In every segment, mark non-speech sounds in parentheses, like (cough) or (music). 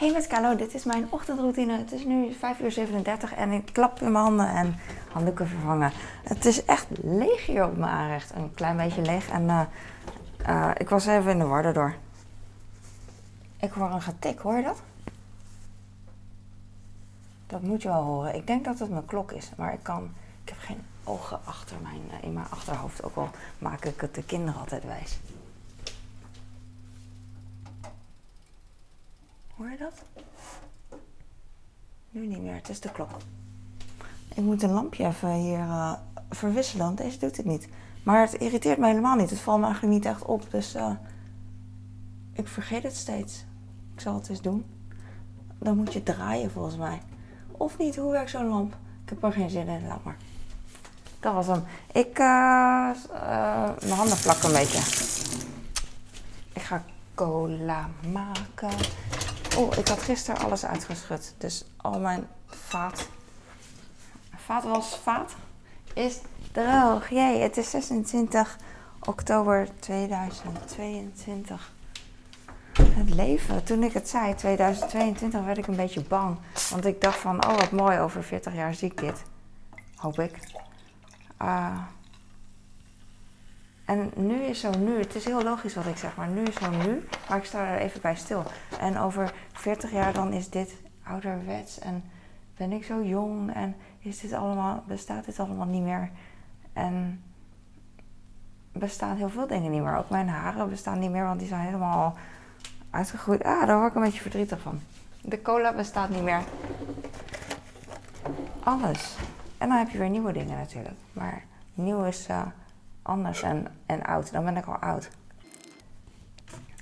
Hey met Carlo, dit is mijn ochtendroutine. Het is nu 5 uur 37 en ik klap in mijn handen en handdoeken vervangen. Het is echt leeg hier op mijn aanrecht. Een klein beetje leeg. En uh, uh, ik was even in de war daardoor. Ik hoor een getik, hoor je dat? Dat moet je wel horen. Ik denk dat het mijn klok is, maar ik kan... Ik heb geen ogen achter mijn, uh, in mijn achterhoofd. Ook al maak ik het de kinderen altijd wijs. Hoor je dat? Nu niet meer, het is de klok. Ik moet een lampje even hier uh, verwisselen, want deze doet het niet. Maar het irriteert me helemaal niet. Het valt me eigenlijk niet echt op. Dus uh, ik vergeet het steeds. Ik zal het eens doen. Dan moet je draaien volgens mij. Of niet, hoe werkt zo'n lamp? Ik heb er geen zin in, laat maar. Dat was hem. Ik, uh, mijn handen vlakken een beetje. Ik ga cola maken. Oh, ik had gisteren alles uitgeschud. Dus al mijn vaat. Vaatwasvaat is droog. Jee, het is 26 oktober 2022. Het leven. Toen ik het zei, 2022, werd ik een beetje bang. Want ik dacht van, oh wat mooi, over 40 jaar zie ik dit. Hoop ik. Uh, en nu is zo nu. Het is heel logisch wat ik zeg, maar nu is zo nu. Maar ik sta er even bij stil. En over 40 jaar dan is dit ouderwets en ben ik zo jong en is dit allemaal, bestaat dit allemaal niet meer. En bestaan heel veel dingen niet meer. Ook mijn haren bestaan niet meer, want die zijn helemaal uitgegroeid. Ah, daar word ik een beetje verdrietig van. De cola bestaat niet meer. Alles. En dan heb je weer nieuwe dingen natuurlijk. Maar nieuw is uh, anders en, en oud. Dan ben ik al oud.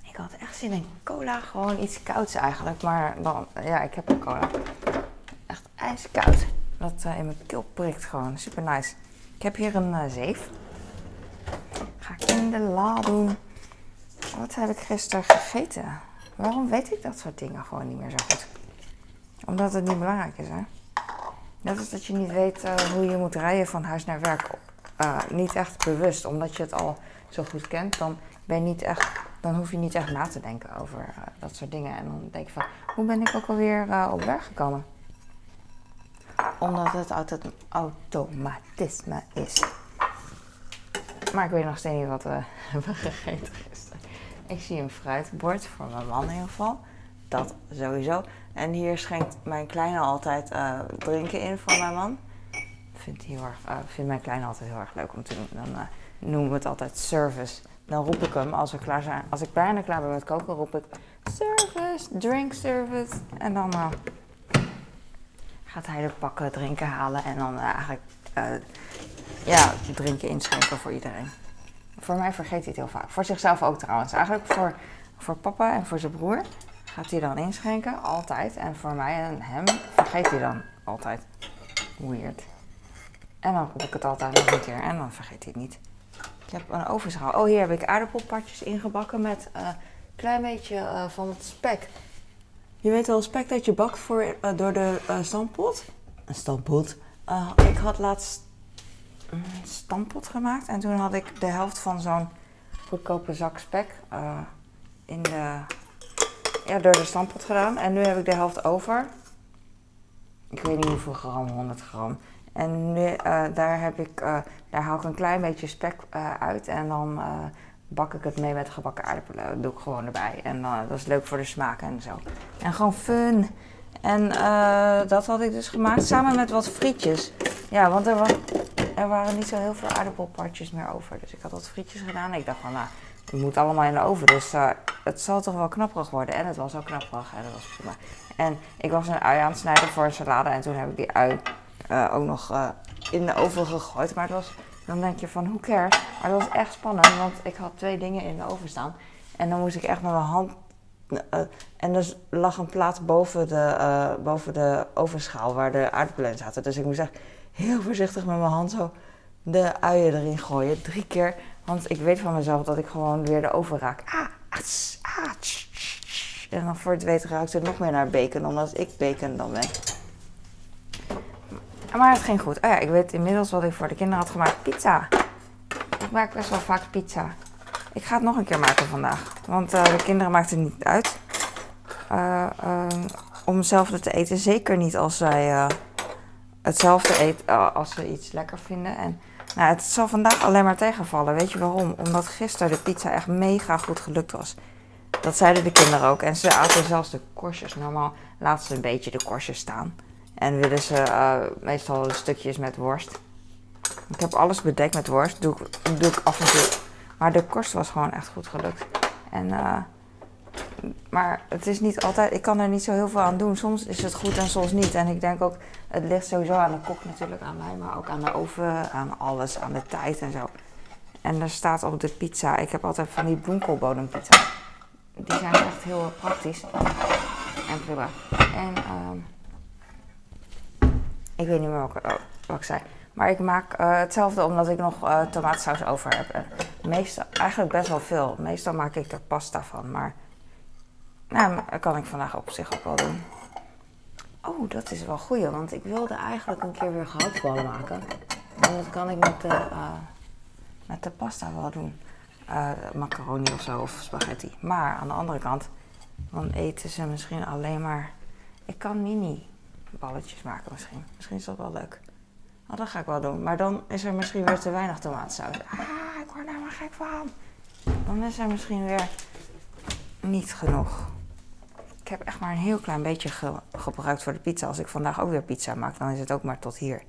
Ik had echt zin in cola. Gewoon iets kouds eigenlijk. Maar dan, ja, ik heb een cola. Echt ijskoud. Dat uh, in mijn keel prikt gewoon. Super nice. Ik heb hier een uh, zeef. Ga ik in de la doen. Wat heb ik gisteren gegeten? Waarom weet ik dat soort dingen gewoon niet meer zo goed? Omdat het niet belangrijk is, hè? Net als dat je niet weet uh, hoe je moet rijden van huis naar werk. Uh, niet echt bewust, omdat je het al zo goed kent, dan, ben je niet echt, dan hoef je niet echt na te denken over uh, dat soort dingen. En dan denk je van, hoe ben ik ook alweer op werk gekomen? Omdat het auto automatisme is. Maar ik weet nog steeds niet wat we hebben gegeten gisteren. Ik zie een fruitbord, voor mijn man in ieder geval. Dat sowieso. En hier schenkt mijn kleine altijd drinken in voor mijn man. Vindt, heel erg, uh, vindt mijn kleine altijd heel erg leuk om te doen. Dan uh, noemen we het altijd service. Dan roep ik hem als we klaar zijn. Als ik bijna klaar ben met koken, roep ik service, drink service. En dan gaat hij de pakken drinken halen en dan eigenlijk ja, drinken inschenken voor iedereen. Voor mij vergeet hij het heel vaak. Voor zichzelf ook trouwens. Eigenlijk voor, voor papa en voor zijn broer gaat hij dan inschenken, altijd. En voor mij en hem vergeet hij dan altijd. Weird. En dan roep ik het altijd nog een keer en dan vergeet hij het niet. Ik heb een ovenschaal. Oh, hier heb ik aardappelpartjes ingebakken met een uh, klein beetje uh, van het spek. Je weet wel, spek dat je bakt voor, uh, door de stampot. Een stampot. ik had laatst een stampot gemaakt en toen had ik de helft van zo'n goedkope zak spek in de ja, door de stampot gedaan. En nu heb ik de helft over. Ik weet niet hoeveel gram, 100 gram. En nu, uh, daar, heb ik, uh, daar haal ik een klein beetje spek uh, uit. En dan bak ik het mee met gebakken aardappelen. Dat doe ik gewoon erbij. En dat is leuk voor de smaak en zo. En gewoon fun. En dat had ik dus gemaakt samen met wat frietjes. Ja, want er, er waren niet zo heel veel aardappelpartjes meer over. Dus ik had wat frietjes gedaan. En ik dacht van, nou, het moet allemaal in de oven. Dus het zal toch wel knapperig worden. En het was ook knapperig en dat was prima. En ik was een ui aan het snijden voor een salade. En toen heb ik die ui uh, ook nog uh, in de oven gegooid. Maar het was, dan denk je van, hoe cares? Maar dat was echt spannend, want ik had twee dingen in de oven staan. En dan moest ik echt met mijn hand... en er lag een plaat boven de, boven de ovenschaal waar de aardappelen zaten. Dus ik moest echt heel voorzichtig met mijn hand zo de uien erin gooien. Drie keer want ik weet van mezelf dat ik gewoon weer de oven raak. Ah, ats, ah, tsch, tsch. En dan voor het weten ruikt het nog meer naar bacon, omdat ik bacon dan ben. Maar het ging goed. Oh ja, ik weet inmiddels wat ik voor de kinderen had gemaakt. Pizza. Ik maak best wel vaak pizza. Ik ga het nog een keer maken vandaag. Want uh, de kinderen maakt het niet uit. uh, om hetzelfde te eten. Zeker niet als zij hetzelfde eten als ze iets lekker vinden. En nou, het zal vandaag alleen maar tegenvallen. Weet je waarom? Omdat gisteren de pizza echt mega goed gelukt was. Dat zeiden de kinderen ook. En ze aten zelfs de korstjes. Normaal laten ze een beetje de korstjes staan. En willen ze meestal stukjes met worst. Ik heb alles bedekt met worst. Doe, doe ik af en toe. Maar de korst was gewoon echt goed gelukt. En, uh, maar het is niet altijd, ik kan er niet zo heel veel aan doen. Soms is het goed en soms niet. En ik denk ook, het ligt sowieso aan de kok natuurlijk, aan mij, maar ook aan de oven, aan alles, aan de tijd en zo. En er staat op de pizza, ik heb altijd van die bloemkoolbodempizza. Die zijn echt heel praktisch en prima. En uh, ik weet niet meer wat, ik zei. Maar ik maak uh, hetzelfde omdat ik nog uh, tomatensaus over heb. Meestal, eigenlijk best wel veel. Meestal maak ik er pasta van. Maar nou, kan ik vandaag op zich ook wel doen. Oh, dat is wel goed. Want ik wilde eigenlijk een keer weer gehaktballen maken. En dat kan ik met de, uh, met de pasta wel doen. macaroni of zo, of spaghetti. Maar aan de andere kant, dan eten ze misschien alleen maar... Ik kan mini balletjes maken misschien. Misschien is dat wel leuk. Oh, dat ga ik wel doen. Maar dan is er misschien weer te weinig tomatensaus. Ah, ik word daar maar gek van. Dan is er misschien weer niet genoeg. Ik heb echt maar een heel klein beetje gebruikt voor de pizza. Als ik vandaag ook weer pizza maak, dan is het ook maar tot hier.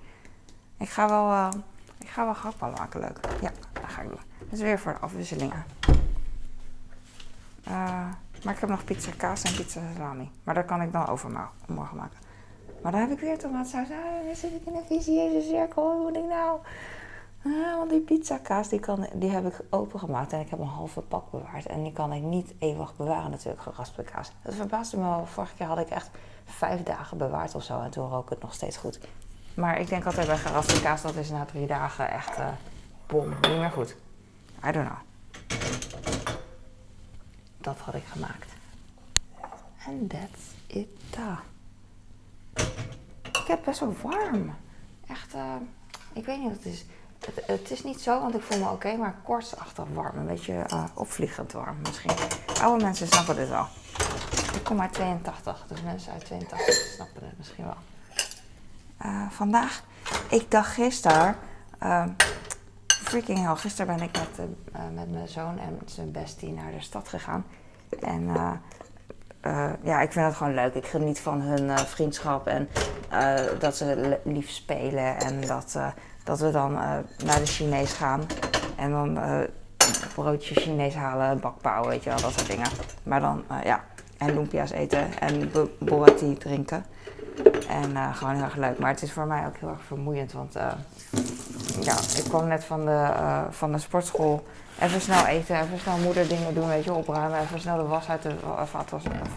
Ik ga wel, uh, ik ga wel gehaktballen maken, leuk. Ja, dat ga ik doen. Dat is weer voor de afwisselingen. Uh, maar ik heb nog pizza kaas en pizza salami. Maar dat kan ik dan overmorgen maken. Maar dan heb ik weer tomaatsaus. Ah, dan zit ik in een visieuze cirkel. Wat moet ik nou? Ah, want die pizzakaas die, kan, die heb ik opengemaakt en ik heb een halve pak bewaard. En die kan ik niet eeuwig bewaren natuurlijk, geraspte kaas. Dat verbaasde me wel. Vorige keer had ik echt vijf dagen bewaard of zo en toen rook het nog steeds goed. Maar ik denk altijd bij geraspte kaas, dat is na drie dagen echt uh, bom, niet meer goed. I don't know. Dat had ik gemaakt. En that's it. Ik heb best wel warm. Echt, uh, ik weet niet wat het is. Het, is niet zo, want ik voel me oké, okay, maar kortsachtig warm. Een beetje uh, opvliegend warm misschien. Oude mensen snappen dit wel. Ik kom uit 82, dus mensen uit 82 snappen het misschien wel. Uh, vandaag, ik dacht gisteren, freaking hell, gisteren ben ik met, met mijn zoon en zijn bestie naar de stad gegaan. En uh, ja, ik vind het gewoon leuk. Ik geniet van hun uh, vriendschap en uh, dat ze lief spelen en dat, dat we dan naar de Chinees gaan en dan broodje Chinees halen, bakpauw, weet je wel, dat soort dingen. Maar dan, ja, en lumpia's eten en boba drinken. En gewoon heel erg leuk. Maar het is voor mij ook heel erg vermoeiend, want ja, ik kwam net van de, van de sportschool Even snel eten, even snel moeder dingen doen, weet je, opruimen. Even snel de was uit de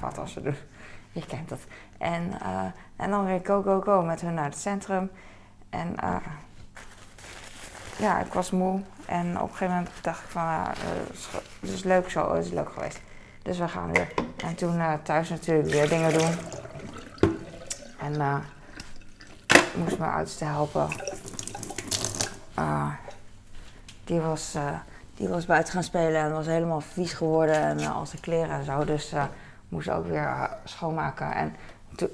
vaatwasser doen. (laughs) Je kent dat. En, uh, en dan weer go, go, go met hun naar het centrum. En uh, ja, ik was moe. En op een gegeven moment dacht ik van, het is leuk zo, het is leuk geweest. Dus we gaan weer. En toen thuis natuurlijk weer dingen doen. En moest mijn oudste helpen. Die was die was buiten gaan spelen en was helemaal vies geworden en uh, al zijn kleren en zo. Dus uh, moest ook weer schoonmaken. En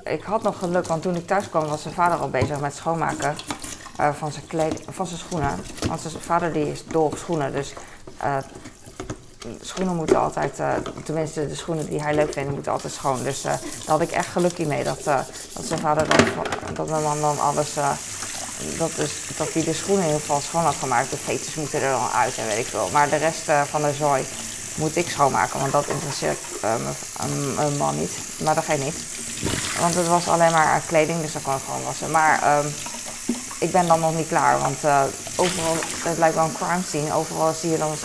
ik had nog geluk, want toen ik thuis kwam was zijn vader al bezig met schoonmaken van, zijn kleding, van zijn schoenen. Want zijn vader die is dol op schoenen, dus schoenen moeten altijd, tenminste de schoenen die hij leuk vindt, moeten altijd schoon. Dus daar had ik echt geluk mee dat, dat zijn vader dan, dat mijn man dan alles dat, is, dat hij de schoenen ieder geval schoon had gemaakt. De veters moeten er dan uit en weet ik veel. Maar de rest uh, van de zooi moet ik schoonmaken, want dat interesseert uh, mijn man niet. Maar dat geeft niet. Want het was alleen maar kleding, dus dat kon ik gewoon wassen. Maar uh, ik ben dan nog niet klaar, want uh, overal, het lijkt wel een crime scene. Overal zie je dan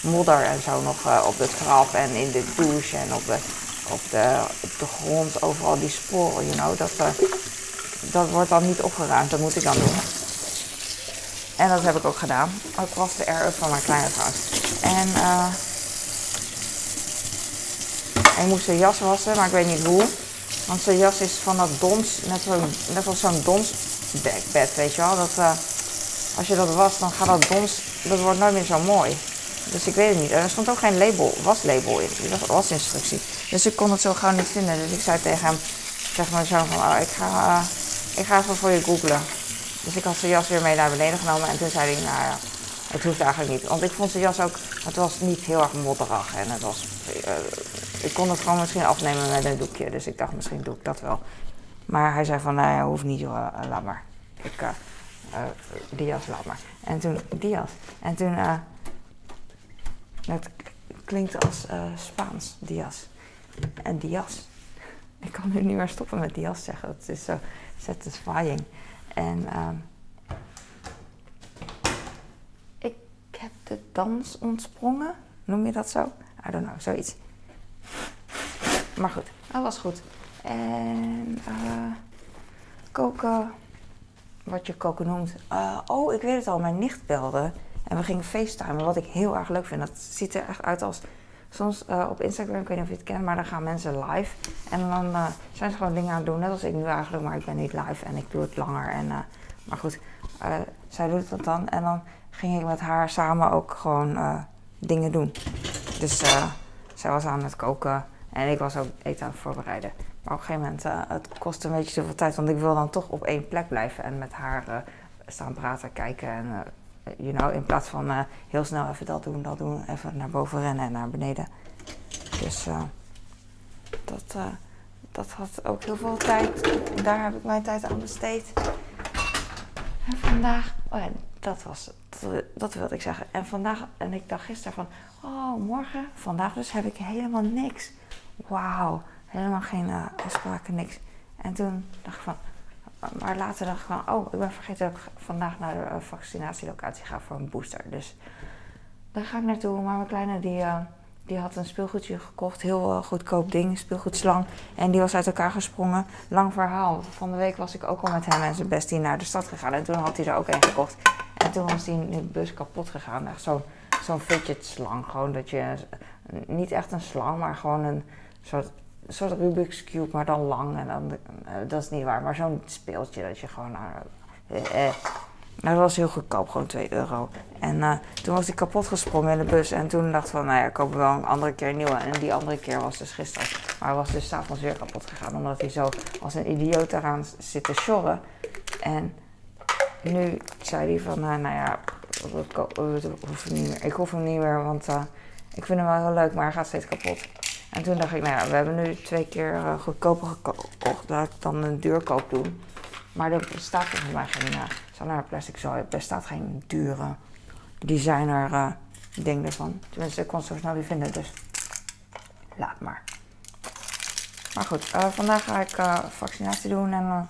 modder en zo nog op het graf en in de douche en op de, op de, op de grond. Overal die sporen, you know. Dat, dat wordt dan niet opgeruimd, dat moet ik dan doen. En dat heb ik ook gedaan. Ik was de air van mijn kleine trouwens. En uh, ik moest zijn jas wassen, maar ik weet niet hoe. Want zijn jas is van dat dons, net, zo, net als zo'n donsbed, weet je wel. Dat, uh, als je dat was, dan gaat dat dons, dat wordt nooit meer zo mooi. Dus ik weet het niet. Er stond ook geen label, waslabel in, was wasinstructie. Dus ik kon het zo gauw niet vinden. Dus ik zei tegen hem, zeg maar zo van, oh, ik ga, uh, ik ga even voor je googlen. Dus ik had zijn jas weer mee naar beneden genomen en toen zei hij, nou ja, het hoeft eigenlijk niet. Want ik vond zijn jas ook, het was niet heel erg modderig en het was, uh, ik kon het gewoon misschien afnemen met een doekje. Dus ik dacht, misschien doe ik dat wel. Maar hij zei van, nou ja, hoeft niet joh, laat maar. Ik, die jas, laat maar. En toen, die jas. En toen, het klinkt als Spaans, Dias. En Dias. Ik kan nu niet meer stoppen met Dias zeggen. Het is zo satisfying. En uh, ik heb de dans ontsprongen. Noem je dat zo? I don't know, zoiets. Maar goed, dat was goed. En uh, koken, wat je koken noemt. Uh, oh, ik weet het al, mijn nicht belde. En we gingen facetimen, wat ik heel erg leuk vind. Dat ziet er echt uit als soms uh, op Instagram, ik weet niet of je het kent, maar dan gaan mensen live. En dan uh, zijn ze gewoon dingen aan het doen, net als ik nu eigenlijk, maar ik ben niet live en ik doe het langer. En, uh, maar goed, zij doet het dan en dan ging ik met haar samen ook gewoon dingen doen. Dus zij was aan het koken en ik was ook eten aan het voorbereiden. Maar op een gegeven moment, het kost een beetje zoveel tijd, want ik wil dan toch op één plek blijven en met haar staan praten, kijken en you know, in plaats van uh, heel snel even dat doen, dat doen, even naar boven rennen en naar beneden. Dus uh, dat, dat had ook heel veel tijd. Daar heb ik mijn tijd aan besteed. En vandaag, oh ja, dat was dat, dat wilde ik zeggen. En vandaag, en ik dacht gisteren van, oh morgen, vandaag dus heb ik helemaal niks. Wauw, helemaal geen afspraken, niks. En toen dacht ik van, maar later dacht ik van, oh, ik ben vergeten dat ik vandaag naar de eh, vaccinatielocatie ga voor een booster. Dus daar ga ik naartoe. Maar mijn kleine die, uh, die had een speelgoedje gekocht, heel uh, goedkoop ding, speelgoedslang. En die was uit elkaar gesprongen. Lang verhaal. Van de week was ik ook al met hem en zijn bestie naar de stad gegaan. En toen had hij er ook een gekocht. En toen was die in de bus kapot gegaan. Echt zo'n zo'n fidget slang. Gewoon dat je, niet echt een slang, maar gewoon een soort een soort Rubik's Cube, maar dan lang. En dan, uh, dat is niet waar, maar zo'n speeltje dat je gewoon... Uh, dat was heel goedkoop, gewoon 2 euro. En toen was hij kapot gesprongen in de bus. En toen dacht ik van, nou ja, ik koop wel een andere keer een nieuwe. En die andere keer was dus gisteren. Maar hij was dus s'avonds weer kapot gegaan. Omdat hij zo als een idioot eraan zit te sjorren. En nu zei hij van, nou ja, hoef niet meer. ik hoef hem niet meer, want ik vind hem wel heel leuk, maar hij gaat steeds kapot. En toen dacht ik, nou ja, we hebben nu twee keer uh, goedkoper gekocht. Laat ik dan een duurkoop doen. Maar er bestaat volgens mij geen uh, Plastic Zooi. Er bestaat geen dure designer uh, ding ervan. Tenminste, ik kon zo snel niet vinden, dus laat maar. Maar goed, vandaag ga ik vaccinatie doen en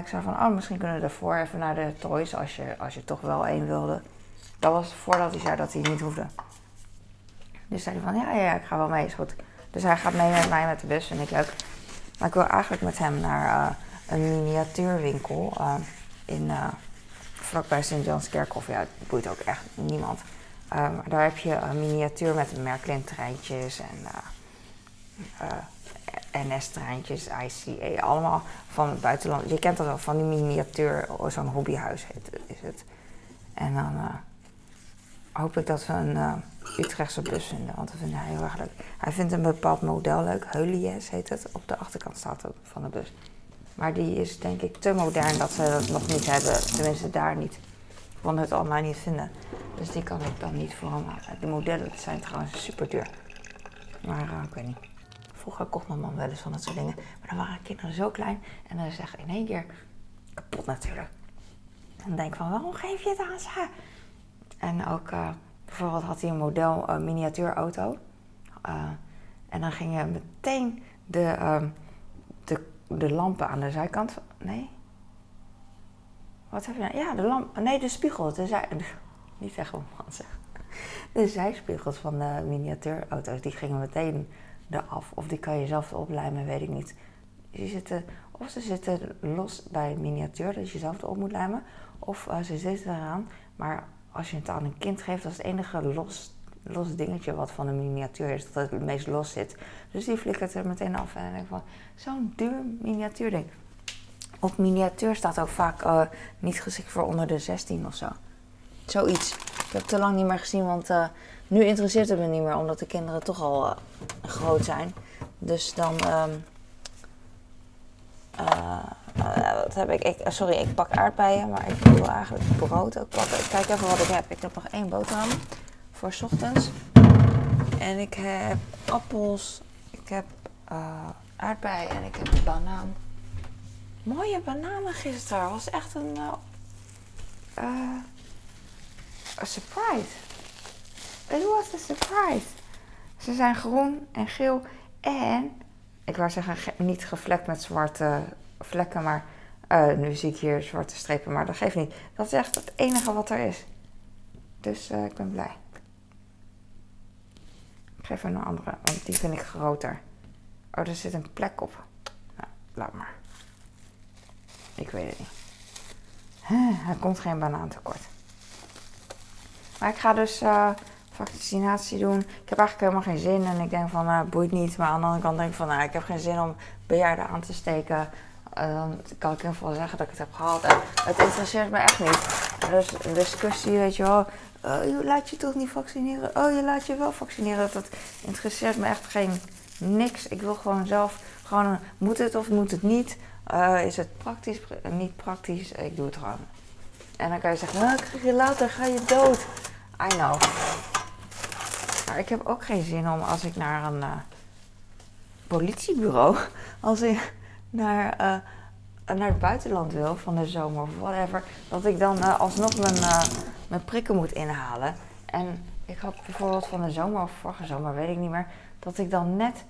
ik zei van, oh, misschien kunnen we ervoor even naar de toys als je, als je toch wel één wilde. Dat was voordat hij zei dat hij niet hoefde. Dus zei hij van, ja, ja, ik ga wel mee, is goed. Dus hij gaat mee met mij met de bus, vind ik leuk. Maar ik wil eigenlijk met hem naar uh, een miniatuurwinkel uh, in, uh, vlakbij St. John's Kerkhof. Ja, dat boeit ook echt niemand. daar heb je een miniatuur met Merklin-treintjes en NS-treintjes, ICA, allemaal van het buitenland. Je kent dat wel, van die miniatuur, oh, zo'n hobbyhuis heet, is het. En dan hoop ik dat we een Utrechtse bus vinden, want dat vindt hij heel erg leuk. Hij vindt een bepaald model leuk, Heulies heet het, op de achterkant staat het van de bus. Maar die is denk ik te modern dat ze dat nog niet hebben, tenminste daar niet. Ik het online niet vinden, dus die kan ik dan niet voor hem. De modellen zijn trouwens super duur. Maar uh, ik weet niet. Vroeger kocht mijn man wel eens van dat soort dingen. Maar dan waren kinderen zo klein en dan zeg ik in één keer kapot natuurlijk. Dan denk ik van, waarom geef je het aan ze? En ook... Uh, bijvoorbeeld had hij een model uh, miniatuurauto. Uh, en dan gingen meteen de, uh, de, de lampen aan de zijkant. Nee? Wat heb je nou? Ja, de lamp. Nee, de spiegel. De zij, (laughs) niet zeggen wat man zeggen. De zijspiegels van de miniatuurauto's, die gingen meteen eraf. Of die kan je zelf oplijmen, weet ik niet. Die zitten, of ze zitten los bij miniatuur, dat je zelf erop moet lijmen. Of uh, ze zitten eraan, maar als je het aan een kind geeft, dat is het enige los, los dingetje wat van de miniatuur is, dat het het meest los zit. Dus die flikkert er meteen af en ik denk van, zo'n duur miniatuurding. Op miniatuur staat ook vaak uh, niet geschikt voor onder de 16 of zo. Zoiets. Ik heb het te lang niet meer gezien, want uh, nu interesseert het me niet meer, omdat de kinderen toch al uh, groot zijn. Dus dan. ehm, eh, eh, wat heb ik? ik? Sorry, ik pak aardbeien, maar ik wil eigenlijk brood ook pakken. Ik kijk even wat ik heb. Ik heb nog één boterham voor 's ochtends. En ik heb appels, ik heb eh aardbeien en ik heb banaan. Mooie bananen gisteren. Was echt een, eh, eh, surprise. It was a surprise. Ze zijn groen en geel en, ik wou zeggen ge- niet gevlekt met zwarte vlekken, maar eh, nu zie ik hier zwarte strepen, maar dat geeft niet. Dat is echt het enige wat er is. Dus eh, ik ben blij. Ik geef hem een andere, want die vind ik groter. Oh, er zit een plek op. Nou, laat maar. Ik weet het niet. Er komt geen banaan tekort. Maar ik ga dus eh, vaccinatie doen. Ik heb eigenlijk helemaal geen zin. En ik denk van, nou, boeit niet. Maar aan de andere kant denk ik van, nou, ik heb geen zin om bejaarden aan te steken. Dan kan ik in ieder geval zeggen dat ik het heb gehad. En het interesseert me echt niet. Dus een discussie, weet je wel. Oh, je laat je toch niet vaccineren? Oh, je laat je wel vaccineren. Dat interesseert me echt geen niks. Ik wil gewoon zelf, gewoon, moet het of moet het niet? Eh, is het praktisch, pr- niet praktisch? Ik doe het gewoon. En dan kan je zeggen, nou, krijg je later, ga je dood. I know. Maar ik heb ook geen zin om als ik naar een eh, politiebureau, (laughs) als ik naar, eh, naar het buitenland wil van de zomer of whatever, dat ik dan eh, alsnog mijn, eh, mijn prikken moet inhalen. En ik had bijvoorbeeld van de zomer of vorige zomer, weet ik niet meer, dat ik dan net,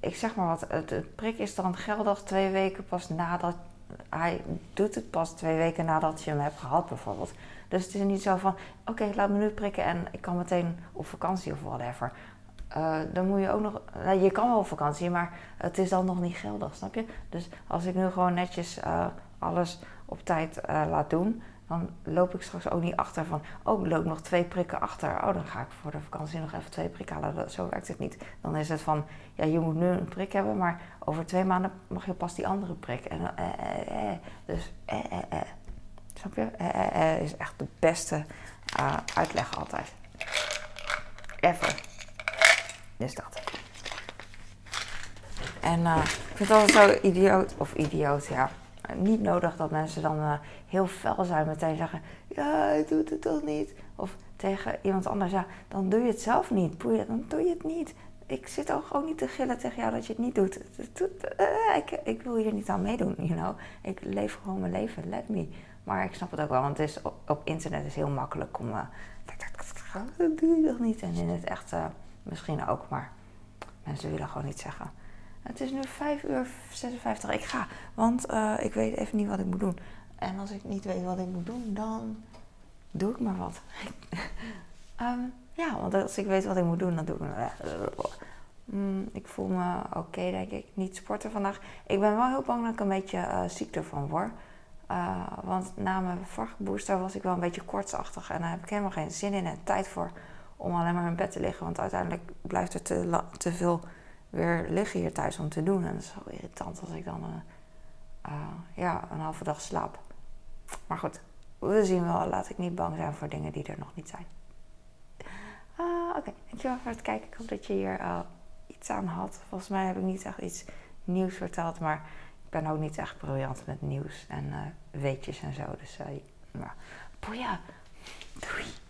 ik zeg maar wat, het, het prik is dan geldig twee weken pas nadat, hij doet het pas twee weken nadat je hem hebt gehad bijvoorbeeld. Dus het is niet zo van, oké, laat me nu prikken en ik kan meteen op vakantie of whatever. Eh, dan moet je ook nog, nou, je kan wel op vakantie, maar het is dan nog niet geldig, snap je? Dus als ik nu gewoon netjes eh, alles op tijd eh, laat doen, dan loop ik straks ook niet achter van, oh, ik loop nog twee prikken achter. Oh, dan ga ik voor de vakantie nog even twee prikken halen. Zo werkt het niet. Dan is het van, ja, je moet nu een prik hebben, maar over twee maanden mag je pas die andere prik. En, dan, eh, eh, eh. Dus, eh, eh, eh. Snap je? Eh, eh, eh is echt de beste uitleg altijd. Ever. Dus dat. En eh, ik vind het altijd zo idioot, of idioot, ja. Niet nodig dat mensen dan eh, heel fel zijn, meteen zeggen: Ja, ik doe het toch niet. Of tegen iemand anders, ja, dan doe je het zelf niet. Boeien, dan doe je het niet. Ik zit ook gewoon niet te gillen tegen jou dat je het niet doet. Doet- eh, ik, ik wil hier niet aan meedoen, you know. Ik leef gewoon mijn leven, let me. Maar ik snap het ook wel, want het is op, internet is heel makkelijk om... dat doe je toch niet? En in het echt eh, misschien ook, maar mensen willen gewoon niet zeggen. Het is nu 5 uur 56. Ik ga, want eh, ik weet even niet wat ik moet doen. En als ik niet weet wat ik moet doen, dan doe ik maar wat. (laughs) Ehm, ja, want als ik weet wat ik moet doen, dan doe ik maar. Mm, ik voel me oké, denk ik. Niet sporten vandaag. Ik ben wel heel bang dat ik een beetje eh, ziek ervan word. Eh, want na mijn vorige booster was ik wel een beetje koortsachtig. En daar heb ik helemaal geen zin in en tijd voor om alleen maar in bed te liggen. Want uiteindelijk blijft er te, veel weer liggen hier thuis om te doen. En dat is zo irritant als ik dan eh, eh, ja, een halve dag slaap. Maar goed, we zien wel. Laat ik niet bang zijn voor dingen die er nog niet zijn. Ah, Oké, dankjewel voor het kijken. Ik hoop dat je hier eh, iets aan had. Volgens mij heb ik niet echt iets nieuws verteld. Maar ik ben ook niet echt briljant met nieuws en weetjes en zo. Dus uh, ja, boeien. Doei.